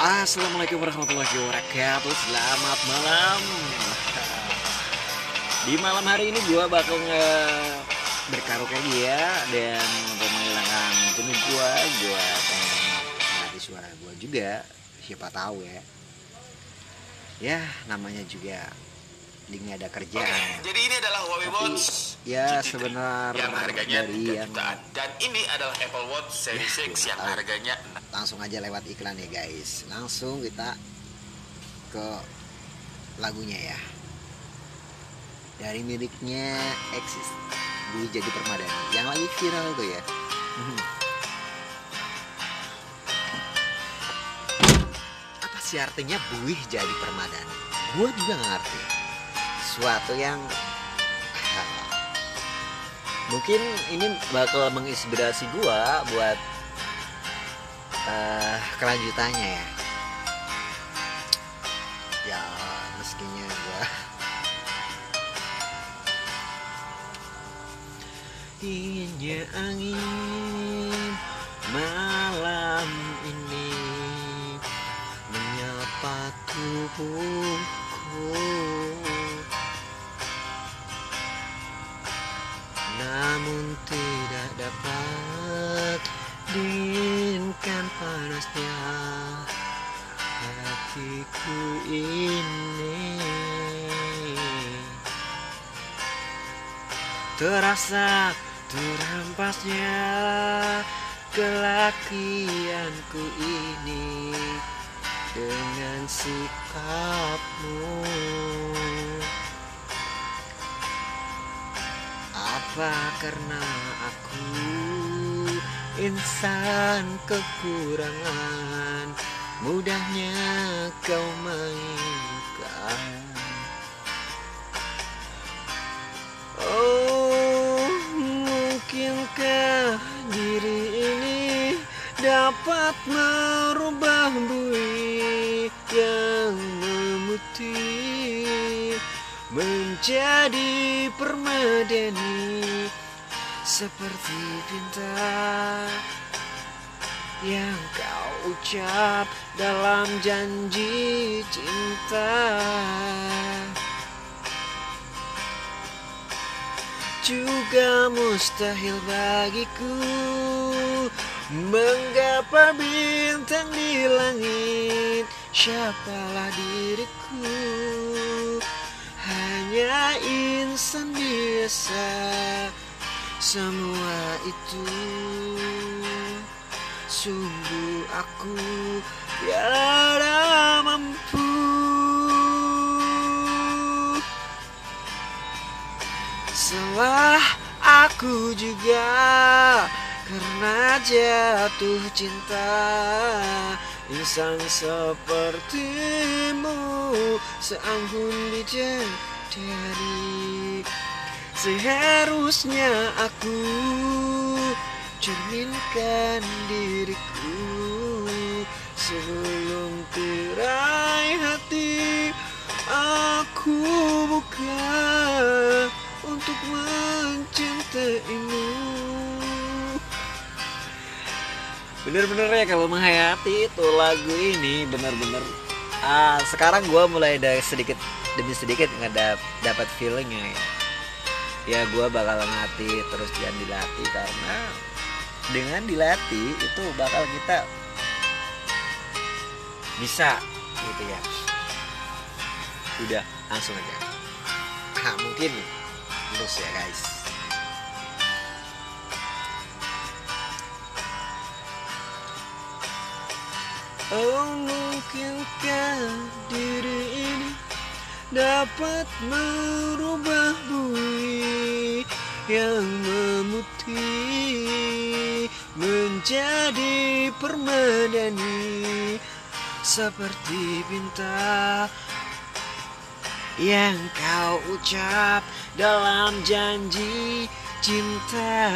Assalamualaikum warahmatullahi wabarakatuh. Selamat malam. Di malam hari ini gue bakal nge berkaraoke ya Dan untuk menghilangkan jenuh gue Gue pengen melatih suara gue juga. Siapa tahu ya. Ya namanya juga nggak ada kerjaan. Jadi ini adalah Huawei Watch ya, GT3 sebenar yang harganya dari 3 yang- jutaan. Dan ini adalah Apple Watch Series Ya, 6 gua yang tahu. harganya langsung aja lewat iklan ya guys. Langsung kita ke lagunya ya. Dari miliknya Exis Bui Jadi Permadani. Yang lagi viral tuh ya. Apa sih artinya Buih Jadi Permadani? Gue juga ngerti. Suatu yang mungkin ini bakal menginspirasi gua buat eh kelanjutannya ya. Ya meskinya gua. Dinginnya angin namun tidak dapat dinginkan panasnya. Hatiku ini terasa terampasnya kelakianku ini dengan sikapmu apa karena aku insan kekurangan? Mudahnya kau mainkan. Oh mungkinkah diri ini dapat merubah bui yang memutih menjadi permadani seperti pinta yang kau ucap dalam janji cinta. Juga mustahil bagiku menggapai bintang di langit? Siapalah diriku insan biasa semua itu. Sungguh aku tiada mampu. Salah aku juga karena jatuh cinta. Insan sepertimu seanggun bidadari Seharusnya aku cerminkan diriku Sebelum tirai hati. Aku buka untuk mencintaimu. Bener-bener ya kalau menghayati itu lagu ini bener-bener. Ah sekarang gua mulai dari sedikit demi sedikit nggak dapat feelingnya ya. Ya gua bakal ngelatih terus jangan dilatih karena dengan dilatih itu bakal kita bisa gitu ya. Udah langsung aja. Ah mungkin terus ya guys. Oh mungkinkah diri dapat merubah bui yang memutih menjadi permadani seperti pinta yang kau ucap dalam janji cinta.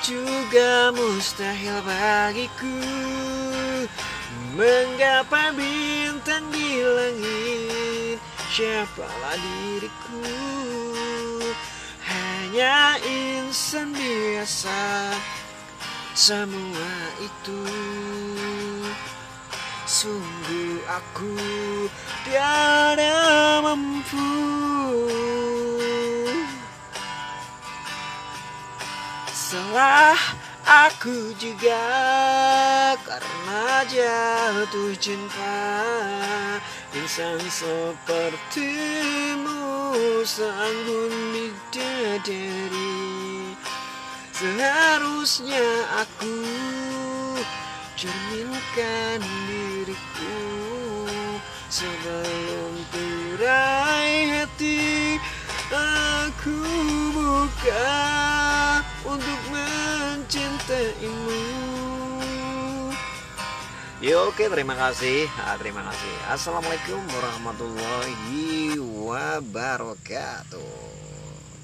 Juga mustahil bagiku menggapai bintang di langit? Siapalah diriku? Hanya insan biasa. Semua itu. Sungguh aku tiada mampu. Salah aku juga karena jatuh cinta Insan sepertimu sanggup bidadari. Seharusnya aku cerminkan diriku Sebelum tirai hati. Aku buka untuk mencintaimu Ya oke terima kasih. Ah, Terima kasih. Assalamualaikum warahmatullahi wabarakatuh